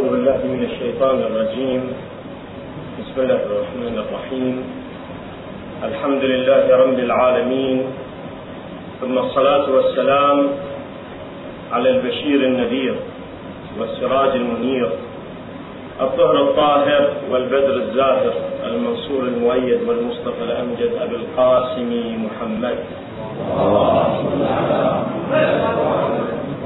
أعوذ بالله من الشيطان الرجيم. بسم الله الرحمن الرحيم. الحمد لله رب العالمين. ثم الصلاة والسلام على البشير النذير والسراج المنير. الطهر الطاهر والبدر الزاهر المنصور المؤيد والمصطفى الأمجد أبي القاسم محمد.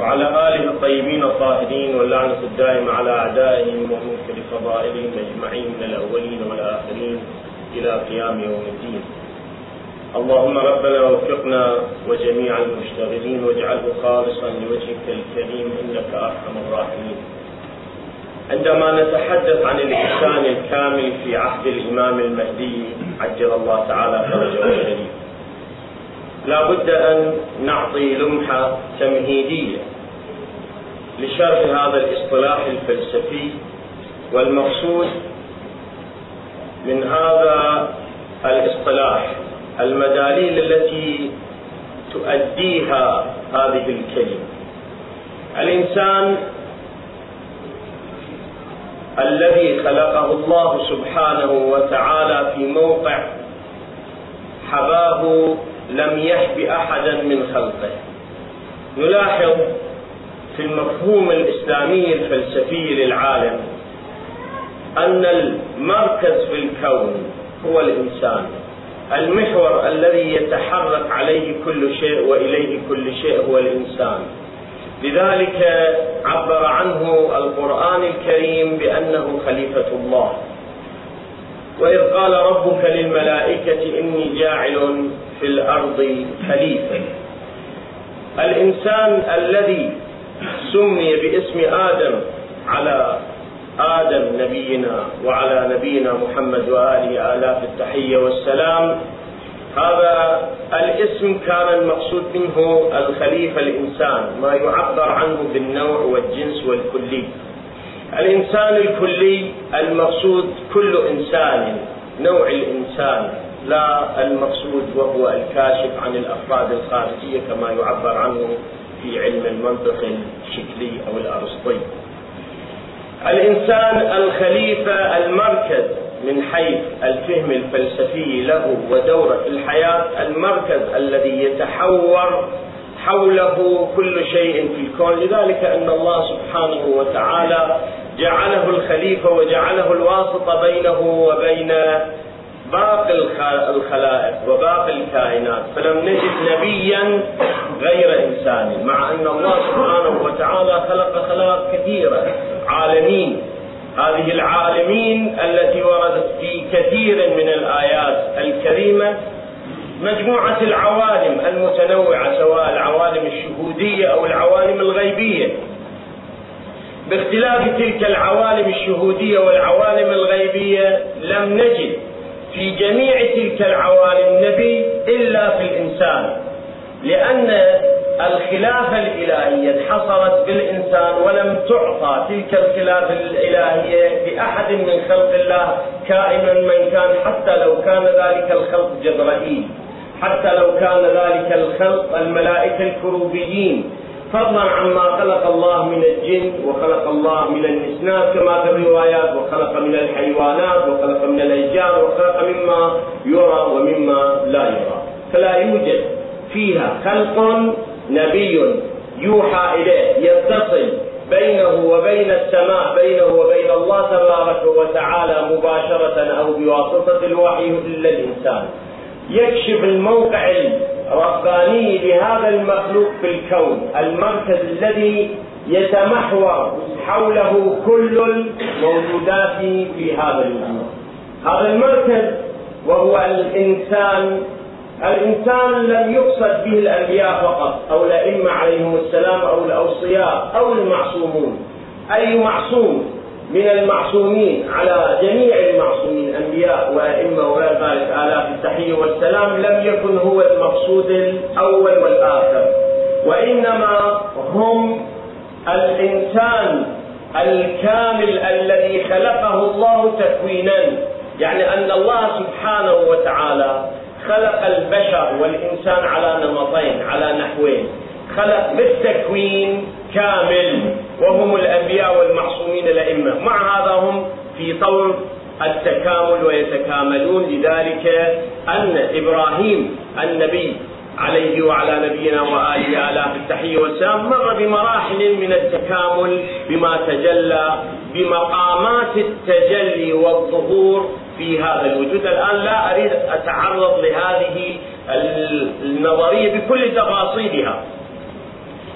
وعلى آله الطيبين الطاهرين واللعنة الدائمة على أعدائهم ومنكر فضائلهم أجمعين من الأولين والآخرين إلى قيام يوم الدين. اللهم ربنا وفقنا وجميع المشتغلين واجعله خالصا لوجهك الكريم إنك أرحم الراحمين. عندما نتحدث عن الإحسان الكامل في عهد الإمام المهدي عجل الله تعالى فرجه الشريف لا بد أن نعطي لمحة تمهيدية. لشرح هذا الاصطلاح الفلسفي والمقصود من هذا الاصطلاح المداليل التي تؤديها هذه الكلمة. الإنسان الذي خلقه الله سبحانه وتعالى في موقع حباه لم يحب أحدا من خلقه. نلاحظ في المفهوم الإسلامي الفلسفي للعالم أن المركز في الكون هو الإنسان. المحور الذي يتحرك عليه كل شيء وإليه كل شيء هو الإنسان. لذلك عبر عنه القرآن الكريم بأنه خليفة الله. وإذ قال ربك للملائكة إني جاعل في الأرض خليفة. الإنسان الذي سمي باسم آدم على آدم نبينا وعلى نبينا محمد وآله آلاف التحية والسلام. هذا الاسم كان المقصود منه الخليفة الإنسان ما يعبر عنه بالنوع والجنس والكلي. الإنسان الكلي المقصود كل إنسان نوع الإنسان لا المقصود وهو الكاشف عن الأفراد الخارجية كما يعبر عنه في علم المنطق الشكلي أو الأرسطي. الإنسان الخليفة المركز من حيث الفهم الفلسفي له ودوره في الحياة المركز الذي يتحور حوله كل شيء في الكون. لذلك أن الله سبحانه وتعالى جعله الخليفة وجعله الواسطة بينه وبين باقي الخلائق وباقي الكائنات. فلم نجد نبيا غير إنسان مع أن الله سبحانه وتعالى خلق خلائق كثيرة. عالمين. هذه العالمين التي وردت في كثير من الآيات الكريمة مجموعة العوالم المتنوعة سواء العوالم الشهودية أو العوالم الغيبية. باختلاف تلك العوالم الشهودية والعوالم الغيبية لم نجد في جميع تلك العوالم نبي إلا في الإنسان لأن الخلافه الالهيه انحصرت بالإنسان ولم تعطى تلك الخلافه الالهيه لاحد من خلق الله كائنا من كان حتى لو كان ذلك الخلق جبرائيل حتى لو كان ذلك الخلق الملائكة الكروبيين. فضلا عما خلق الله من الجن وخلق الله من الإسناد كما في الروايات وخلق من الحيوانات وخلق من الأشجار وخلق مما يرى ومما لا يرى. فلا يوجد فيها خلق نبي يوحى إليه يتصل بينه وبين السماء بينه وبين الله تبارك وتعالى مباشرة أو بواسطة الوحي إلا الإنسان. يكشف الموقع رباني لهذا المخلوق في الكون المركز الذي يتمحور حوله كل الموجودات في هذا الوجود. هذا المركز وهو الإنسان الإنسان لم يقصد به الأنبياء فقط أو الأئمة عليهم السلام أو الأوصياء أو المعصومون. أي معصوم؟ من المعصومين على جميع المعصومين انبياء وائمه وغير ذلك آلاف التحية والسلام لم يكن هو المقصود الأول والآخر وإنما هم الإنسان الكامل الذي خلقه الله تكوينا يعني أن الله سبحانه وتعالى خلق البشر والإنسان على نمطين على نحوين. خلق بالتكوين كامل وهم الأنبياء والمعصومين الأئمة. مع هذا هم في طور التكامل ويتكاملون لذلك أن إبراهيم النبي عليه وعلى نبينا وآله آلاف التحية والسلام مر بمراحل من التكامل بما تجلى بمقامات التجلي والظهور في هذا الوجود. الآن لا أريد أتعرض لهذه النظرية بكل تفاصيلها.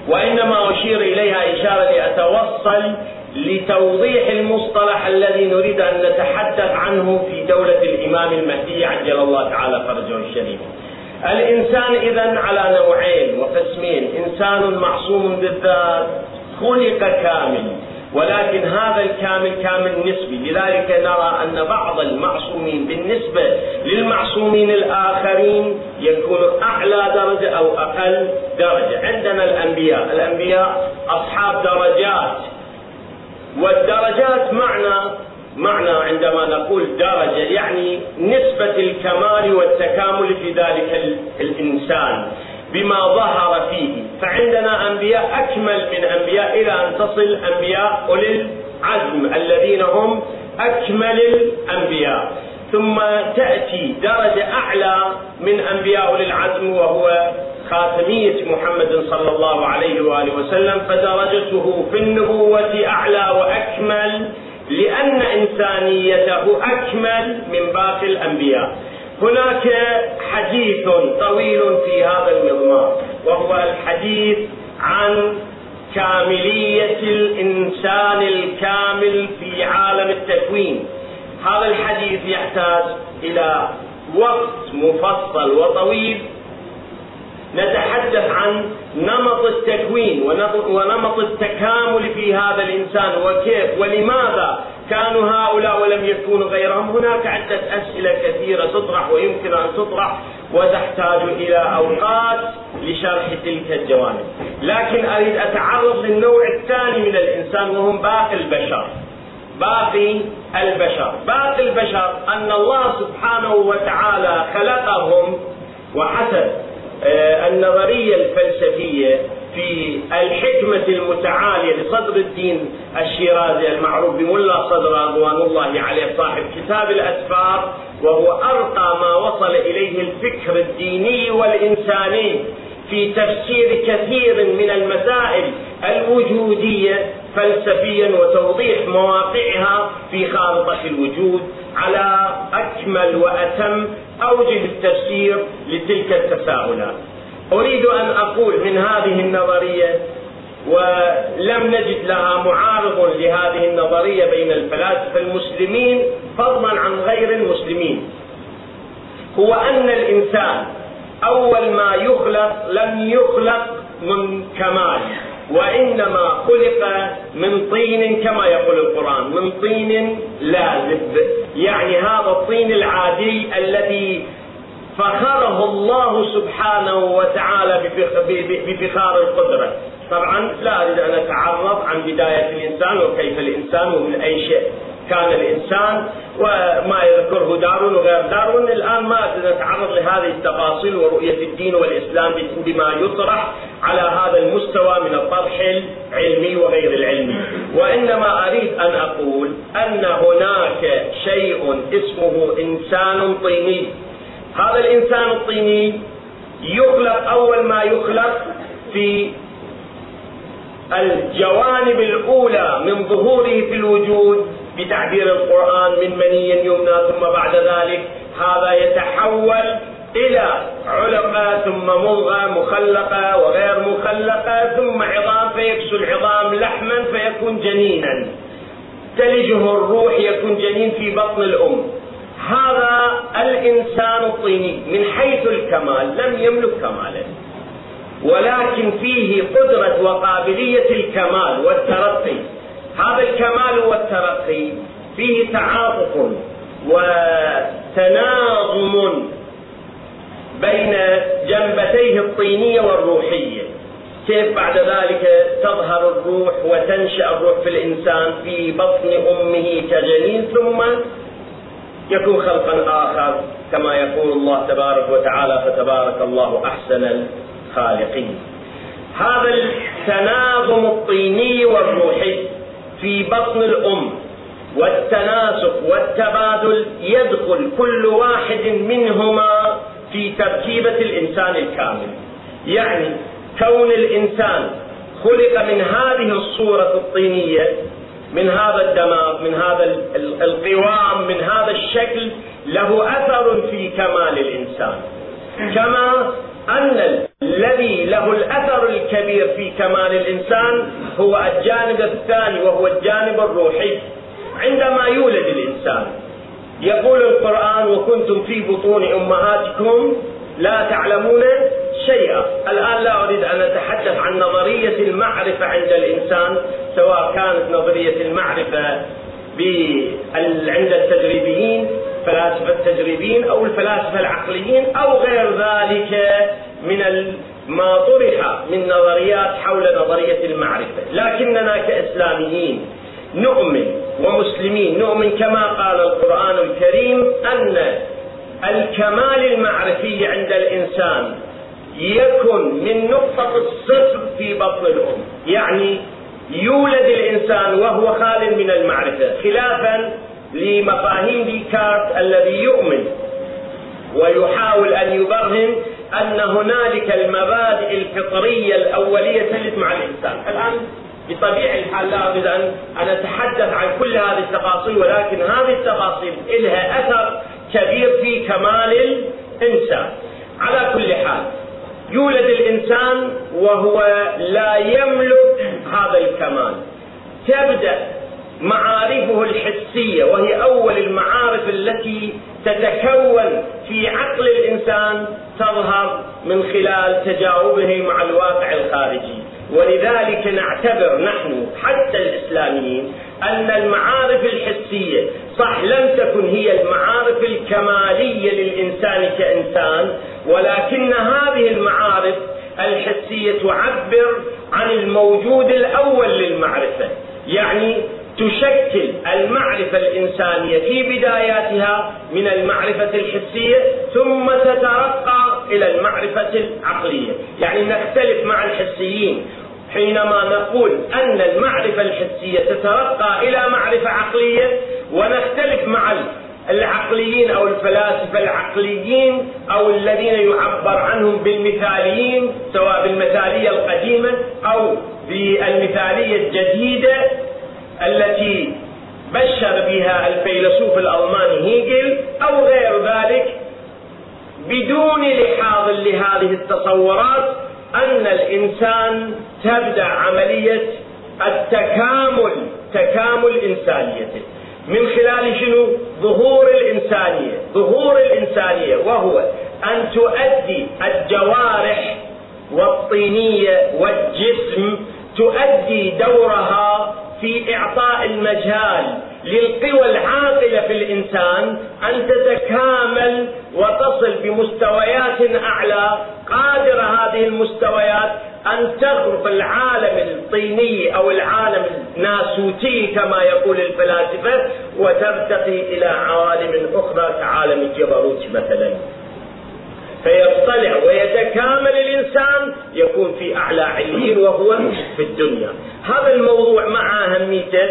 وإنما أشير إليها إشارة لأتوصل لتوضيح المصطلح الذي نريد أن نتحدث عنه في دولة الإمام المهدي عجل الله تعالى فرجه الشريف. الإنسان إذا على نوعين وقسمين إنسان معصوم بالذات خلق كامل. ولكن هذا الكامل كامل نسبي. لذلك نرى أن بعض المعصومين بالنسبة للمعصومين الآخرين يكون أعلى درجة أو أقل درجة. عندنا الأنبياء. الأنبياء أصحاب درجات. والدرجات معنى معنى عندما نقول درجة يعني نسبة الكمال والتكامل في ذلك الإنسان. بما ظهر فيه. فعندنا أنبياء أكمل من أنبياء إلى أن تصل أنبياء أولي العزم الذين هم أكمل الأنبياء. ثم تأتي درجة أعلى من أنبياء أولي العزم وهو خاتمية محمد صلى الله عليه وآله وسلم فدرجته في النبوة أعلى وأكمل لأن إنسانيته أكمل من باقي الأنبياء. هناك حديث طويل في هذا المضمار وهو الحديث عن كاملية الإنسان الكامل في عالم التكوين. هذا الحديث يحتاج إلى وقت مفصل وطويل نتحدث عن نمط التكوين ونمط التكامل في هذا الإنسان وكيف ولماذا كانوا هؤلاء ولم يكونوا غيرهم. هناك عدة أسئلة كثيرة تطرح ويمكن أن تطرح وتحتاج إلى أوقات لشرح تلك الجوانب. لكن أريد أتعرض للنوع الثاني من الإنسان وهم باقي البشر. باقي البشر. باقي البشر أن الله سبحانه وتعالى خلقهم وحسب آه، النظرية الفلسفية في الحكمة المتعالية لصدر الدين الشيرازي المعروف بملا صدر رضوان الله عليه صاحب كتاب الأسفار وهو أرقى ما وصل إليه الفكر الديني والإنساني في تفسير كثير من المسائل الوجودية فلسفيا وتوضيح مواقعها في خارطة الوجود على أكمل وأتم أوجه التفسير لتلك التساؤلات. أريد أن أقول من هذه النظرية ولم نجد لها معارض لهذه النظرية بين الفلاسفة المسلمين فضلا عن غير المسلمين. هو أن الإنسان أول ما يخلق لم يخلق من كمال وإنما خلق من طين كما يقول القرآن من طين لازب. يعني هذا الطين العادي الذي فخره الله سبحانه وتعالى بفخار القدرة. طبعا لا أريد أن أتعرض عن بداية الإنسان وكيف الإنسان ومن أي شيء كان الإنسان وما يذكره دارون وغير دارون الآن ما نتعرض لهذه التفاصيل ورؤية الدين والإسلام بما يطرح على هذا المستوى من الطرح العلمي وغير العلمي. وإنما أريد أن أقول أن هناك شيء اسمه إنسان طيني. هذا الإنسان الطيني يخلق أول ما يخلق في الجوانب الأولى من ظهوره في الوجود بتعبير القرآن من مني يمنى ثم بعد ذلك. هذا يتحول إلى علقة ثم مضغة مخلقة وغير مخلقة ثم عظام فيكسو العظام لحما فيكون جنينا. تلجه الروح يكون جنين في بطن الأم. هذا الإنسان الطيني من حيث الكمال لم يملك كمالا. ولكن فيه قدرة وقابلية الكمال والترقي. هذا الكمال والترقي فيه تعاطف وتناظم بين جنبتيه الطينية والروحية. كيف بعد ذلك تظهر الروح وتنشأ الروح في الإنسان في بطن أمه كجنين ثم يكون خلقا آخر كما يقول الله تبارك وتعالى فتبارك الله أحسن الخالقين. هذا التناغم الطيني والروحي في بطن الأم والتناسق والتبادل يدخل كل واحد منهما في تركيبة الإنسان الكامل. يعني كون الإنسان خلق من هذه الصورة الطينية من هذا الدماغ من هذا القوام من هذا الشكل له أثر في كمال الإنسان. كما أن الذي له الأثر الكبير في كمال الإنسان هو الجانب الثاني وهو الجانب الروحي. عندما يولد الإنسان يقول القرآن وكنتم في بطون أمهاتكم لا تعلمون شيئا. الآن لا أريد أن أتحدث عن نظرية المعرفة عند الإنسان سواء كانت نظرية المعرفة عند التجريبيين فلاسفة التجريبيين أو الفلاسفة العقليين أو غير ذلك من ما طرح من نظريات حول نظرية المعرفة. لكننا كإسلاميين نؤمن ومسلمين نؤمن كما قال القرآن الكريم أن الكمال المعرفي عند الإنسان يكن من نقطة الصفر في بطن الأم يعني يولد الإنسان وهو خال من المعرفة خلافا لمفاهيم ديكارت الذي يؤمن. ويحاول أن يبرهن أن هنالك المبادئ الفطرية الأولية تلد مع الإنسان. الآن بطبيعة الحال لا أريد أن أتحدث عن كل هذه التفاصيل ولكن هذه التفاصيل لها أثر كبير في كمال الإنسان. يولد الإنسان وهو لا يملك هذا الكمال. تبدأ معارفه الحسية وهي أول المعارف التي تتكون في عقل الإنسان تظهر من خلال تجاوبه مع الواقع الخارجي. ولذلك نعتبر نحن حتى الإسلاميين أن المعارف الحسية صح لم تكن هي المعارف الكمالية للإنسان كإنسان ولكن هذه المعارف الحسية تعبر عن الموجود الأول للمعرفة. يعني تشكل المعرفة الإنسانية في بداياتها من المعرفة الحسية ثم تترقى إلى المعرفة العقلية. يعني نختلف مع الحسيين حينما نقول أن المعرفة الحسية تترقى إلى معرفة عقلية ونختلف مع العقليين أو الفلاسفة العقليين أو الذين يعبر عنهم بالمثاليين سواء بالمثالية القديمة أو بالمثالية الجديدة التي بشر بها الفيلسوف الألماني هيجل أو غير ذلك بدون لحاظ لهذه التصورات أن الإنسان تبدأ عملية التكامل تكامل إنسانيته. من خلال شنو؟ ظهور الإنسانية ظهور الإنسانية وهو أن تؤدي الجوارح والطينية والجسم تؤدي دورها في إعطاء المجال للقوى العاقلة في الإنسان أن تتكامل وتصل بمستويات أعلى قادرة هذه المستويات أن تغرف العالم الطيني أو العالم الناسوتي كما يقول الفلاسفة وترتقي إلى عوالم أخرى كعالم الجبروت مثلا. فيطلع ويتكامل الإنسان يكون في أعلى عليين وهو في الدنيا. هذا الموضوع مع أهميته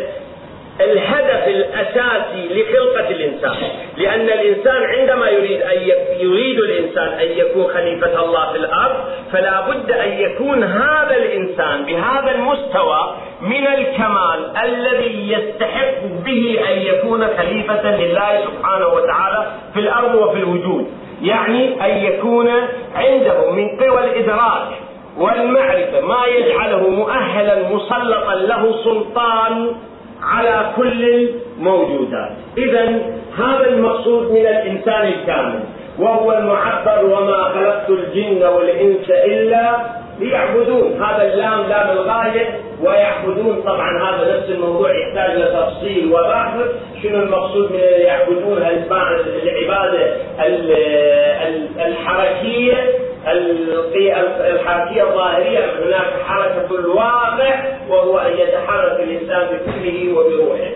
الهدف الأساسي لخلقة الإنسان، لأن الإنسان عندما يريد أن يريد الإنسان أن يكون خليفة الله في الأرض، فلا بد أن يكون هذا الإنسان بهذا المستوى من الكمال الذي يستحق به أن يكون خليفة لله سبحانه وتعالى في الأرض وفي الوجود، يعني أن يكون عنده من قوى الإدراك والمعرفة ما يجعله مؤهلا مسلطا له سلطان على كل الموجودات. إذا هذا المقصود من الإنسان الكامل وهو المعبر وما خلقت الجن والإنس إلا ليعبدون. هذا اللام لام الغاية ويعبدون. طبعا هذا نفس الموضوع يحتاج لتفصيل وبحث شنو المقصود من يعبدون؟ العبادة الحركية الحركية الظاهرية هناك حركة الواقع وهو أن يتحرك الإنسان بكله وبروحه.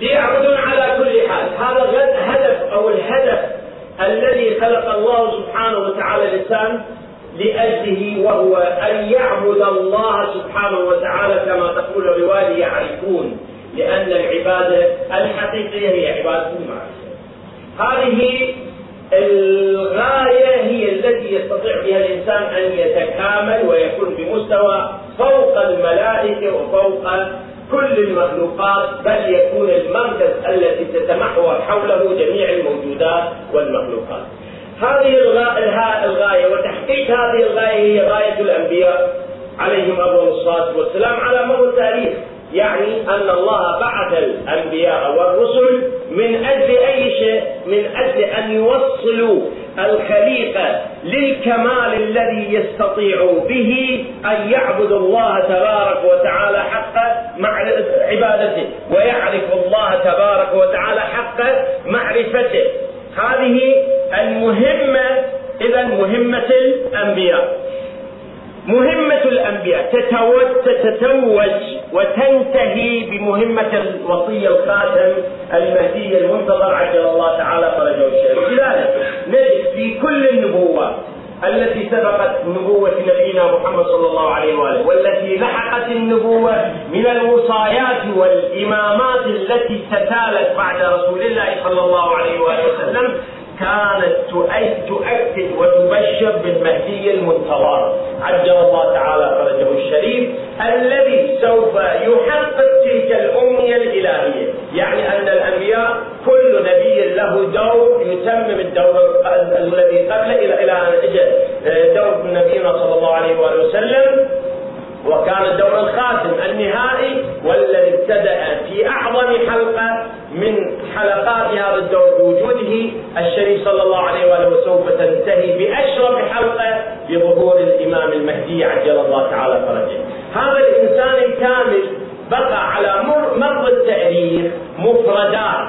ليعبدون على كل حال. هذا هدف أو الهدف الذي خلق الله سبحانه وتعالى الإنسان لأجله وهو أن يعبد الله سبحانه وتعالى كما تقول الرواية يعرفون لأن العبادة الحقيقية هي عبادة المعرفة هذه الغاية هي التي يستطيع بها الإنسان أن يتكامل ويكون بمستوى فوق الملائكة وفوق كل المخلوقات بل يكون المركز الذي تتمحور حوله جميع الموجودات والمخلوقات. هذه الغاية وتحقيق هذه الغاية هي غاية الأنبياء عليهم أفضل الصلاة والسلام على مر التاريخ. يعني أن الله بعث الأنبياء والرسل من أجل أي شيء؟ من أجل أن يوصلوا الخليقة للكمال الذي يستطيع به أن يعبد الله تبارك وتعالى حق عبادته ويعرف الله تبارك وتعالى حق معرفته. هذه المهمة إذا مهمة الأنبياء. مهمة الأنبياء تتتوج وتنتهي بمهمة الوصي الخاتم المهدي المنتظر عجل الله تعالى فرجه الشريف لذلك نجد في كل النبوات التي سبقت نبوة نبينا محمد صلى الله عليه وآله والتي لحقت النبوة من الوصايات والإمامات التي تتالت بعد رسول الله صلى الله عليه وآله وسلم كانت تؤكد وتبشر بالمهدي المنتظر. عجل الله تعالى فرجه الشريف الذي سوف يحقق تلك الأمنية الإلهية. يعني أن الأنبياء كل نبي له دور يتمم الدور الذي قبله إلى أن اجى دور نبينا صلى الله عليه وآله وسلم. وكان الدور الخاتم النهائي والذي ابتدأ في أعظم حلقة من حلقات هذا الدور بوجوده. الشريف صلى الله عليه وآله وسوف تنتهي بأشرف حلقة بظهور الإمام المهدي عجل الله تعالى فرجه. هذا الإنسان الكامل بقى على مر, التاريخ مفردات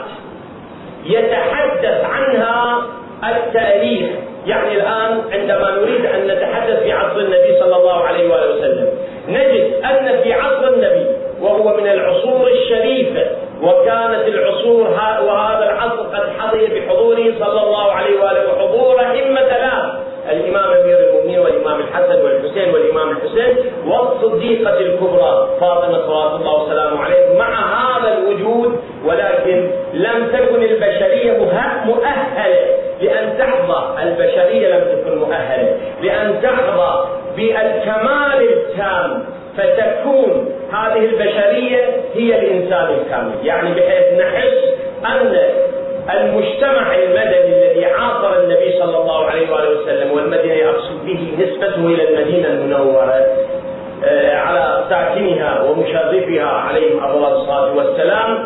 يتحدث عنها التاريخ. يعني الآن عندما نريد أن نتحدث في عصر النبي صلى الله عليه وآله وسلم نجد أن في عصر النبي وهو من العصور الشريفة وكانت العصور وهذا العصر قد حظي بحضوره صلى الله عليه وآله وحضور أئمة لا الإمام أمير المؤمنين والإمام الحسن والحسين والإمام الحسين والصديقة الكبرى فاطمة صلوات الله وسلامه عليه مع هذا الوجود ولكن لم تكن البشرية مؤهلة لأن تحظى. البشرية لم تكن مؤهلة لأن تحظى بالكمال التام فتكون هذه البشرية هي الإنسان الكامل. يعني بحيث نحس أن المجتمع المدني الذي عاصر النبي صلى الله عليه وآله وسلم والمدينة أقصد به نسبته إلى المدينة المنورة آه، على ساكنها ومشرفها عليهم أفضل الصلاة والسلام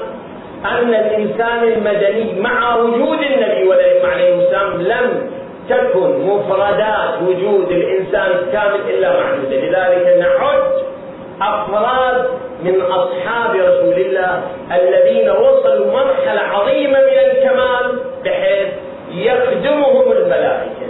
أن الإنسان المدني مع وجود النبي عليه السلام لم تكن مفردات وجود الإنسان الكامل إلا محدودة لذلك نعد أفراد من أصحاب رسول الله الذين وصلوا مرحلة عظيمة من الكمال بحيث يخدمهم الملائكة.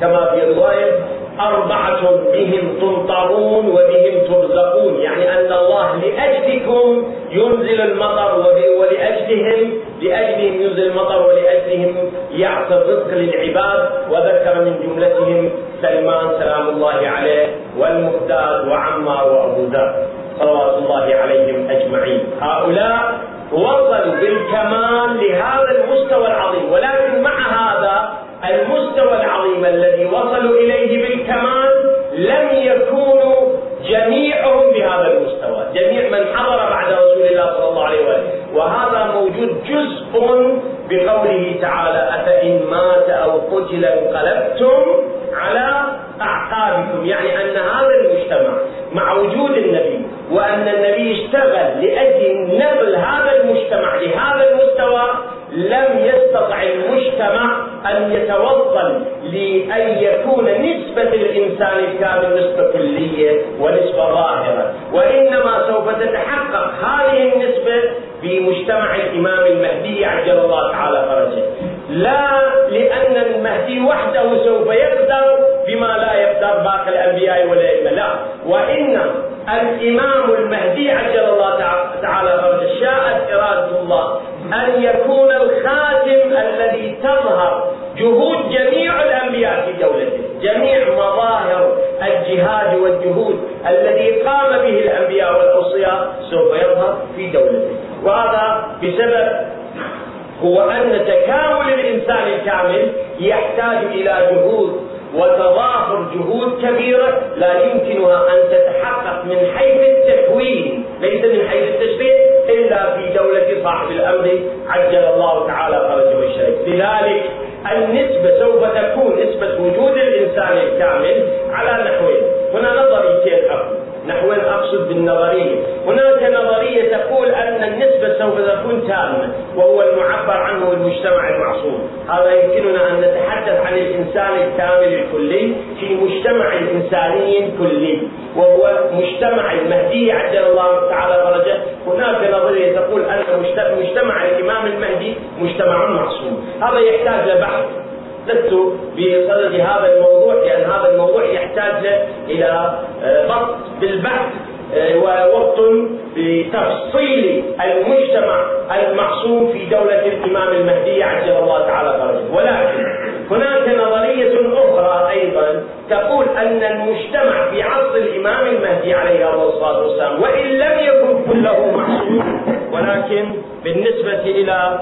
كما في رواية أربعة بهم تمطرون وبهم ترزقون. يعني أن الله لأجلكم ينزل المطر ولأجلهم لأجلهم ينزل المطر ولأجلهم يعطي الرزق للعباد. وذكر من جملتهم سلمان سلام الله عليه والمقداد وعمار وأبو ذر صلوات الله عليهم أجمعين. هؤلاء وصلوا بالكمال لهذا المستوى العظيم. ولكن مع هذا المستوى العظيم الذي وصلوا إليه بالكمال لم يكونوا جميعهم بهذا المستوى، جميع من حضر بعد رسول الله صلى الله عليه وسلم، وهذا موجود جزء بقوله تعالى: أفإن مات أو قتل انقلبتم على أعقابكم، يعني أن هذا المجتمع مع وجود النبي وأن النبي اشتغل لأجل نقل هذا المجتمع لهذا المستوى لم يستطع المجتمع أن يتوصل لأن يكون نسبة الإنسان الكامل نسبة كلية ونسبة ظاهرة. وإنما سوف تتحقق هذه النسبة في مجتمع الإمام المهدي عجل الله تعالى فرجه. لا لأن المهدي وحده سوف يقدر بما لا يقدر باقي الأنبياء والأئمة لا. وإنما الإمام المهدي عجل الله تعالى فرجه شاءت إرادة الله أن يكون الخاتم الذي تظهر جهود جميع الأنبياء في دولته جميع مظاهر الجهاد والجهود الذي قام به الأنبياء والأوصياء سوف يظهر في دولته وهذا بسبب هو أن تكامل الإنسان الكامل يحتاج إلى جهود وتضافر جهود كبيرة لا يمكنها أن تتحقق من حيث التكوين. ليس من حيث التشريع إلا في دولة صاحب الأمر. عجل الله تعالى فرجه الشريف لذلك النسبة سوف تكون نسبة وجود الإنسان الكامل على نحوين هنا نظريتين أقول؟ نحوين أقصد بالنظرية؟ هناك نظرية تقول أن النسبة سوف تكون تامة وهو المعبر عنه المجتمع المعصوم. هذا يمكننا أن نتحدث عن الإنسان الكامل الكلي في مجتمع إنساني كلي وهو مجتمع المهدي عجل الله تعالى فرجه هناك نظرية تقول أن مجتمع الإمام المهدي مجتمع معصوم. هذا يحتاج لبحث لست بصدد هذا الموضوع لأن هذا الموضوع يحتاج إلى آه، ضبط بالبحث آه، ووقت بتفصيل المجتمع المعصوم في دولة الإمام المهدي عجل الله تعالى فرجه ولكن هناك نظرية أخرى أيضا تقول أن المجتمع في عصر الإمام المهدي عليه الصلاة والسلام وإن لم يكن كله معصوم ولكن بالنسبة إلى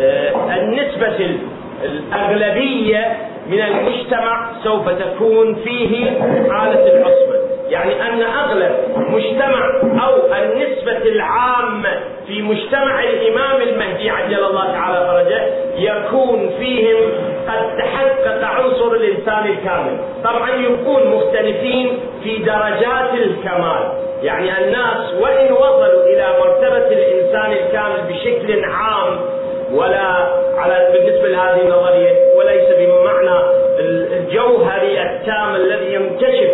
آه، النسبة الأغلبية من المجتمع سوف تكون فيه حالة العصمة. يعني أن أغلب مجتمع أو النسبة العامة في مجتمع الإمام المهدي عجل الله تعالى فرجه يكون فيهم قد تحقق عنصر الإنسان الكامل. طبعا يكون مختلفين في درجات الكمال. يعني الناس وإن وصلوا إلى مرتبة الإنسان الكامل بشكل عام ولا على بالنسبة لهذه النظرية وليس بمعنى الجوهري التام الذي ينكشف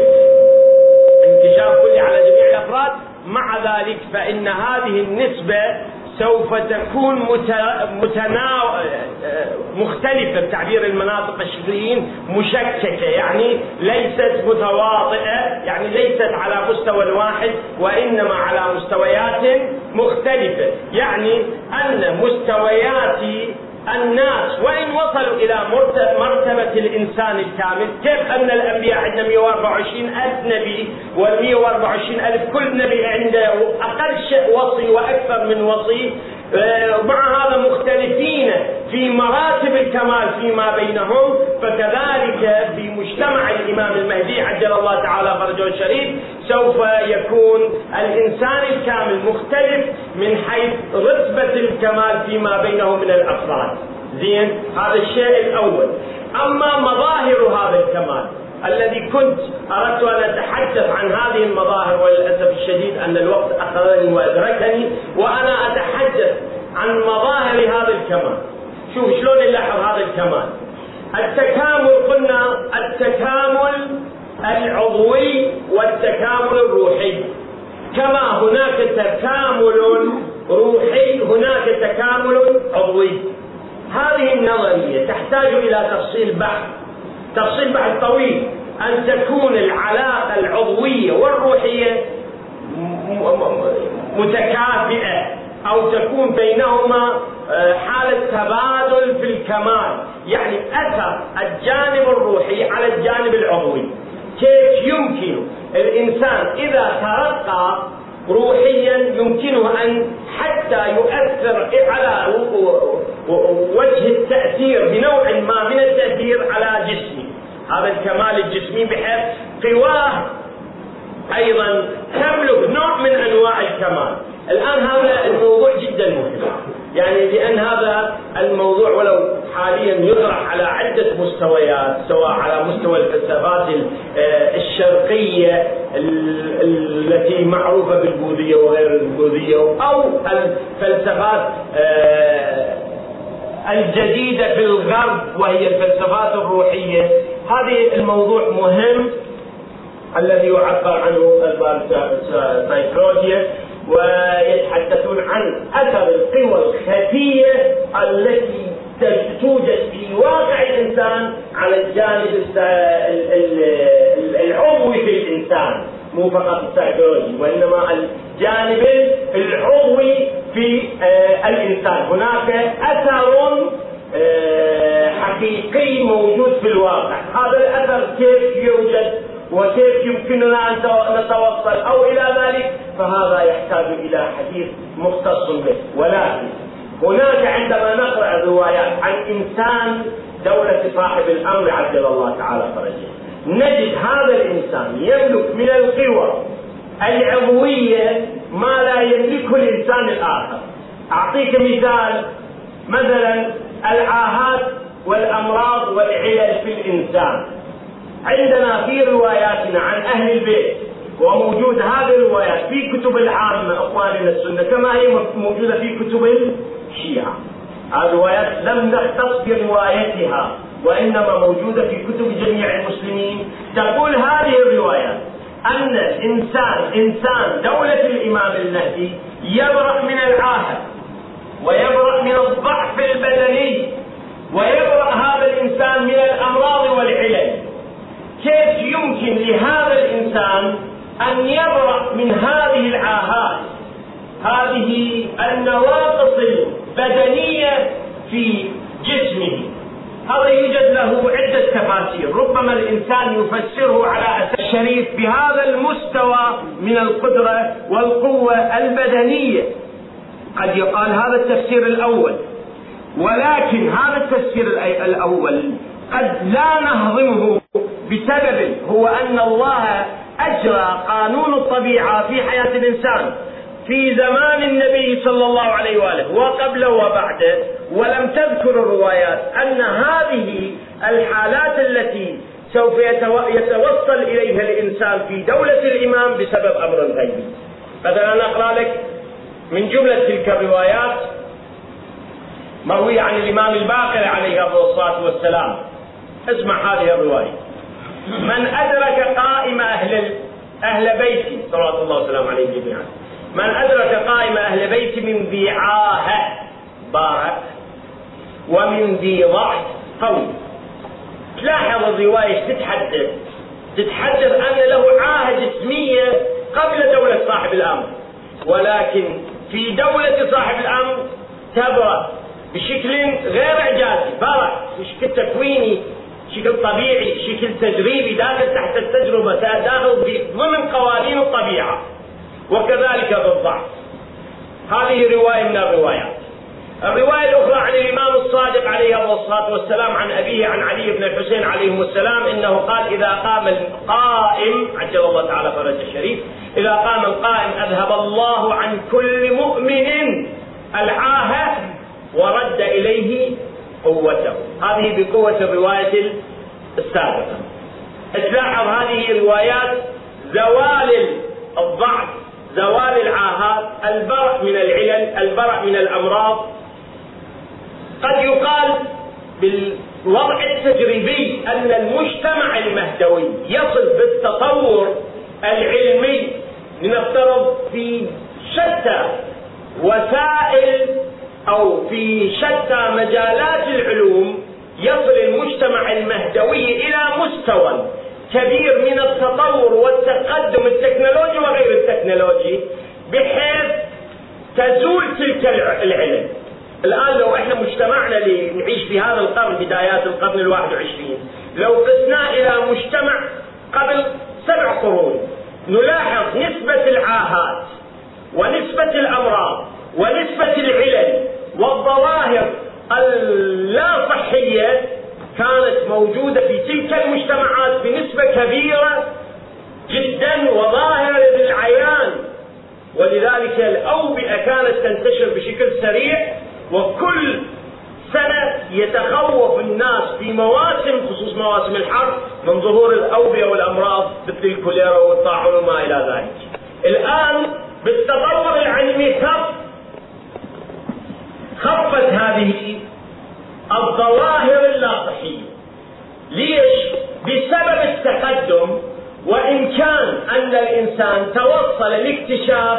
انكشاف كلي على جميع الأفراد. مع ذلك فإن هذه النسبة سوف تكون متنا... مختلفة بتعبير المناطق الشرقيين مشككة. يعني ليست متواطئة يعني ليست على مستوى واحد وإنما على مستويات مختلفة. يعني أن مستويات الناس وإن وصلوا إلى مرتبة الإنسان الكامل كيف أن الأنبياء عندنا 124 ألف نبي وال 124 ألف كل نبي عنده أقل شيء وصي وأكثر من وصي. آه، مع هذا مختلفين في مراتب الكمال فيما بينهم فكذلك في مجتمع الإمام المهدي عجل الله تعالى فرجه الشريف سوف يكون الإنسان الكامل مختلف من حيث رتبة الكمال فيما بينه من الأفراد. زين؟ هذا الشيء الأول. أما مظاهر هذا الكمال الذي كنت أردت أن أتحدث عن هذه المظاهر وللأسف الشديد أن الوقت أخذني وأدركني وأنا أتحدث عن مظاهر هذا الكمال. شوف شلون نلاحظ هذا الكمال؟ التكامل قلنا التكامل العضوي والتكامل الروحي. كما هناك تكامل روحي هناك تكامل عضوي. هذه النظرية تحتاج إلى تفصيل بحث. تفصيل بحث طويل. أن تكون العلاقة العضوية والروحية متكافئة أو تكون بينهما آه، حالة تبادل في الكمال. يعني أثر الجانب الروحي على الجانب العضوي. كيف يمكن. الإنسان إذا ترقى روحيا يمكنه أن حتى يؤثر على وجه التأثير بنوع ما من التأثير على جسمه. هذا الكمال الجسمي بحيث قواه أيضا تملك نوع من أنواع الكمال. الآن هذا الموضوع جدا مهم. يعني لأن هذا الموضوع ولو حاليا يطرح على عدة مستويات سواء على مستوى الفلسفات آه، الشرقية التي معروفة بالبوذية وغير البوذية أو الفلسفات آه، الجديدة في الغرب وهي الفلسفات الروحية. هذه الموضوع مهم الذي يعبر عنه السايكولوجيا ويتحدثون عن أثر القوى الخفية التي توجد في واقع الإنسان على الجانب العضوي في الإنسان مو فقط السيكولوجي وإنما الجانب العضوي في آه، الإنسان. هناك أثر آه، حقيقي موجود في الواقع. هذا الأثر كيف يوجد؟ وكيف يمكننا أن نتوصل أو إلى ذلك فهذا يحتاج إلى حديث مختص به. ولكن هناك عندما نقرأ الروايات عن إنسان دولة صاحب الأمر عجل الله تعالى فرجه. نجد هذا الإنسان يملك من القوى العضوية ما لا يملكه الإنسان الآخر. أعطيك مثال مثلا العاهات والأمراض والعلل في الإنسان. عندنا في رواياتنا عن أهل البيت وموجود هذه الروايات في كتب العامة أخواننا السنة كما هي موجودة في كتب الشيعة. الروايات لم نختص بروايتها وإنما موجودة في كتب جميع المسلمين. تقول هذه الروايات أن إنسان إنسان دولة الإمام المهدي يبرأ من العاهة ويبرأ من الضعف البدني ويبرأ هذا الإنسان من الأمراض والعلل. كيف يمكن لهذا الإنسان أن يبرأ من هذه العاهات؟ هذه النواقص البدنية في جسمه. هذا يوجد له عدة تفاسير. ربما الإنسان يفسره على أساس الشريف بهذا المستوى من القدرة والقوة البدنية. قد يقال هذا التفسير الأول ولكن هذا التفسير الأول قد لا نهضمه بسبب هو أن الله أجرى قانون الطبيعة في حياة الإنسان في زمان النبي صلى الله عليه وآله وقبله وبعده ولم تذكر الروايات أن هذه الحالات التي سوف يتوصل إليها الإنسان في دولة الإمام بسبب أمر غيبي. مثلا أنا أقرأ لك من جملة تلك الروايات مروي عن الإمام الباقر عليه الصلاة والسلام. اسمع هذه الرواية. من أدرك قائم أهل أهل بيتي صلوات الله وسلامه عليه جميعا. من أدرك قائم أهل بيت من ذي عاهة بارك ومن ذي ضعف قوي. تلاحظ الرواية تتحدث؟ تتحدث أن له عاهة جسمية قبل دولة صاحب الأمر. ولكن في دولة صاحب الأمر تبرأ بشكل غير إعجازي. برأ بشكل تكويني شكل طبيعي شكل تجريبي داخل تحت التجربة داخل ضمن قوانين الطبيعة. وكذلك بالضعف. هذه رواية من الروايات. الرواية الأخرى عن الإمام الصادق عليه الصلاة والسلام عن أبيه عن علي بن الحسين عليهم السلام إنه قال إذا قام القائم عجل الله تعالى فرج الشريف إذا قام القائم أذهب الله عن كل مؤمن العاهة ورد إليه قوته هذه بقوة الرواية السابقة. تلاحظ هذه روايات زوال الضعف زوال العاهات البرع من العلل البرع من الأمراض. قد يقال بالوضع التجريبي أن المجتمع المهدوي يصل بالتطور العلمي لنفترض في شتى وسائل أو في شتى مجالات العلوم يصل المجتمع المهدوي إلى مستوى كبير من التطور والتقدم التكنولوجي وغير التكنولوجي بحيث تزول تلك العلم. الآن لو إحنا مجتمعنا اللي نعيش في هذا القرن بدايات القرن الواحد وعشرين لو قسناه إلى مجتمع قبل سبع قرون نلاحظ نسبة العاهات ونسبة الأمراض ونسبة العلل والظواهر اللا صحية كانت موجودة في تلك المجتمعات بنسبة كبيرة جدا وظاهرة للعيان. ولذلك الأوبئة كانت تنتشر بشكل سريع وكل سنة يتخوف الناس في مواسم خصوص مواسم الحر من ظهور الأوبئة والأمراض مثل الكوليرا والطاعون وما إلى ذلك. الآن بالتطور العلمي خف خفت هذه الظواهر اللا صحية ليش؟ بسبب التقدم وإن كان أن الإنسان توصل لاكتشاف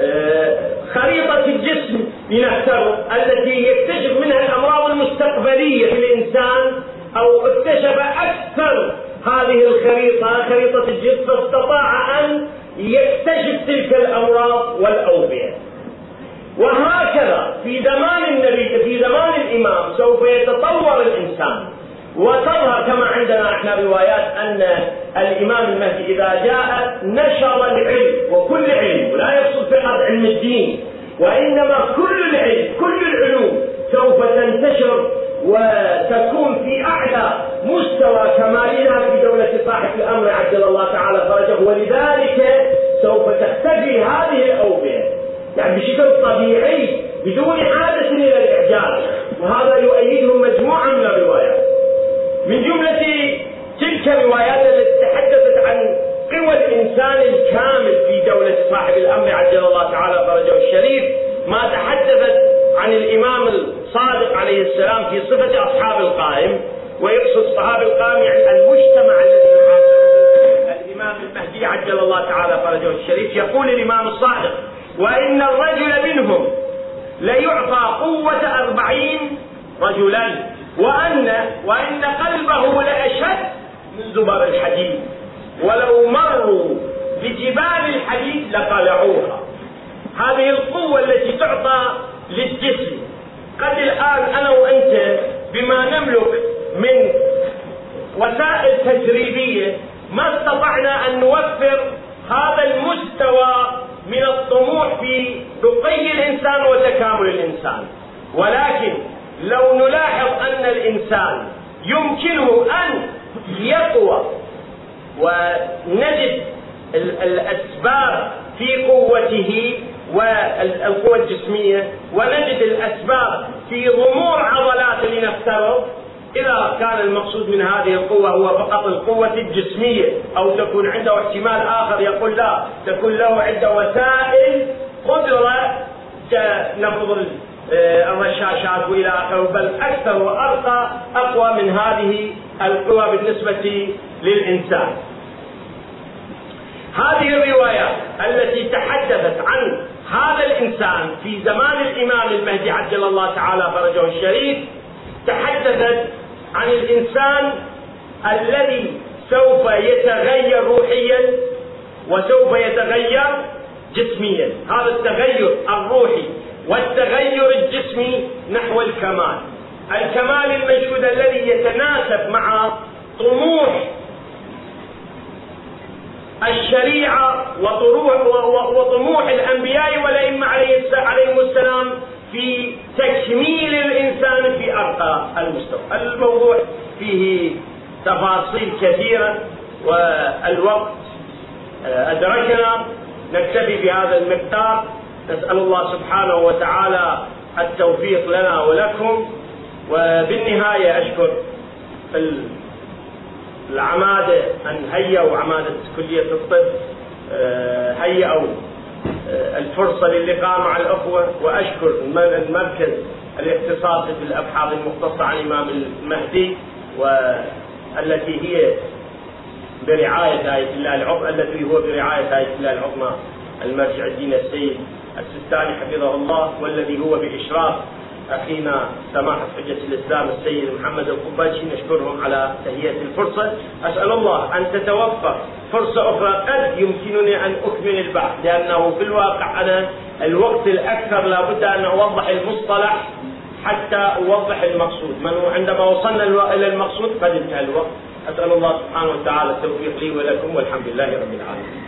آه، خريطة الجسم لنفترض التي يكتشف منها الأمراض المستقبلية في الإنسان أو اكتشف أكثر هذه الخريطة خريطة الجسم فاستطاع أن يكتشف تلك الأمراض والأوبئة وهكذا في زمان النبي في زمان الإمام سوف يتطور الإنسان. وتظهر كما عندنا إحنا روايات أن الإمام المهدي إذا جاء نشر العلم وكل علم ولا يقصد فقط علم الدين وإنما كل العلم كل العلوم سوف تنتشر وتكون في أعلى مستوى كمالها في دولة صاحب الأمر عجل الله تعالى فرجه. ولذلك سوف تختفي هذه الأوبئة. يعني بشكل طبيعي بدون حاجة إلى الإعجاز. وهذا يؤيده مجموعة من الروايات. من جملة تلك الروايات التي تحدثت عن قوى الإنسان الكامل في دولة صاحب الأمر عجل الله تعالى فرجه الشريف ما تحدثت عن الإمام الصادق عليه السلام في صفة أصحاب القائم ويقصد أصحاب القائم يعني المجتمع الذي الإمام المهدي عجل الله تعالى فرجه الشريف يقول الإمام الصادق وإن الرجل منهم ليعطى قوة أربعين رجلا وأن وإن قلبه لأشد من زبر الحديد. ولو مروا بجبال الحديد لقلعوها. هذه القوة التي تعطى للجسم. قد الآن أنا وأنت بما نملك من وسائل تجريبية ما استطعنا أن نوفر هذا المستوى من الطموح في رقي الإنسان وتكامل الإنسان. ولكن لو نلاحظ أن الإنسان يمكنه أن يقوى ونجد الأسباب في قوته والقوة الجسمية ونجد الأسباب في ضمور عضلات لنفترض إذا كان المقصود من هذه القوة هو فقط القوة الجسمية أو تكون عنده احتمال آخر يقول لا تكون له عدة وسائل قدرة كنفض آه، الرشاشات وإلى آخره بل أكثر وارقى أقوى من هذه القوى بالنسبة للإنسان. هذه الروايات التي تحدثت عن هذا الإنسان في زمان الإمام المهدي عجل الله تعالى فرجه الشريف تحدثت عن الإنسان الذي سوف يتغير روحيا وسوف يتغير جسميا. هذا التغير الروحي والتغير الجسمي نحو الكمال. الكمال المنشود الذي يتناسب مع طموح الشريعة وطموح الأنبياء والأئمة عليهم السلام في تكميل الإنسان في أرقى المستوى. الموضوع فيه تفاصيل كثيرة والوقت أدركنا. نكتفي بهذا المقدار. نسأل الله سبحانه وتعالى التوفيق لنا ولكم. وبالنهاية أشكر العمادة أن هيئوا عمادة كلية الطب آه، هيئوا آه، الفرصة للقاء مع الأخوة وأشكر المركز الاختصاصي في الأبحاث المختصة عن الإمام المهدي والتي هي برعاية آية الله العظمى التي هو برعاية آية الله العظمى المرجع الدين السيد السيستاني حفظه الله والذي هو بإشراف أخينا سماحة حجة الإسلام السيد محمد القباشي نشكرهم على تهيئة الفرصة. أسأل الله أن تتوفر فرصة أخرى قد يمكنني أن أكمل البحث لأنه في الواقع أنا الوقت الأكثر لابد أن أوضح المصطلح حتى أوضح المقصود. من عندما وصلنا إلى المقصود قد انتهى الوقت. أسأل الله سبحانه وتعالى التوفيق لي ولكم والحمد لله رب العالمين.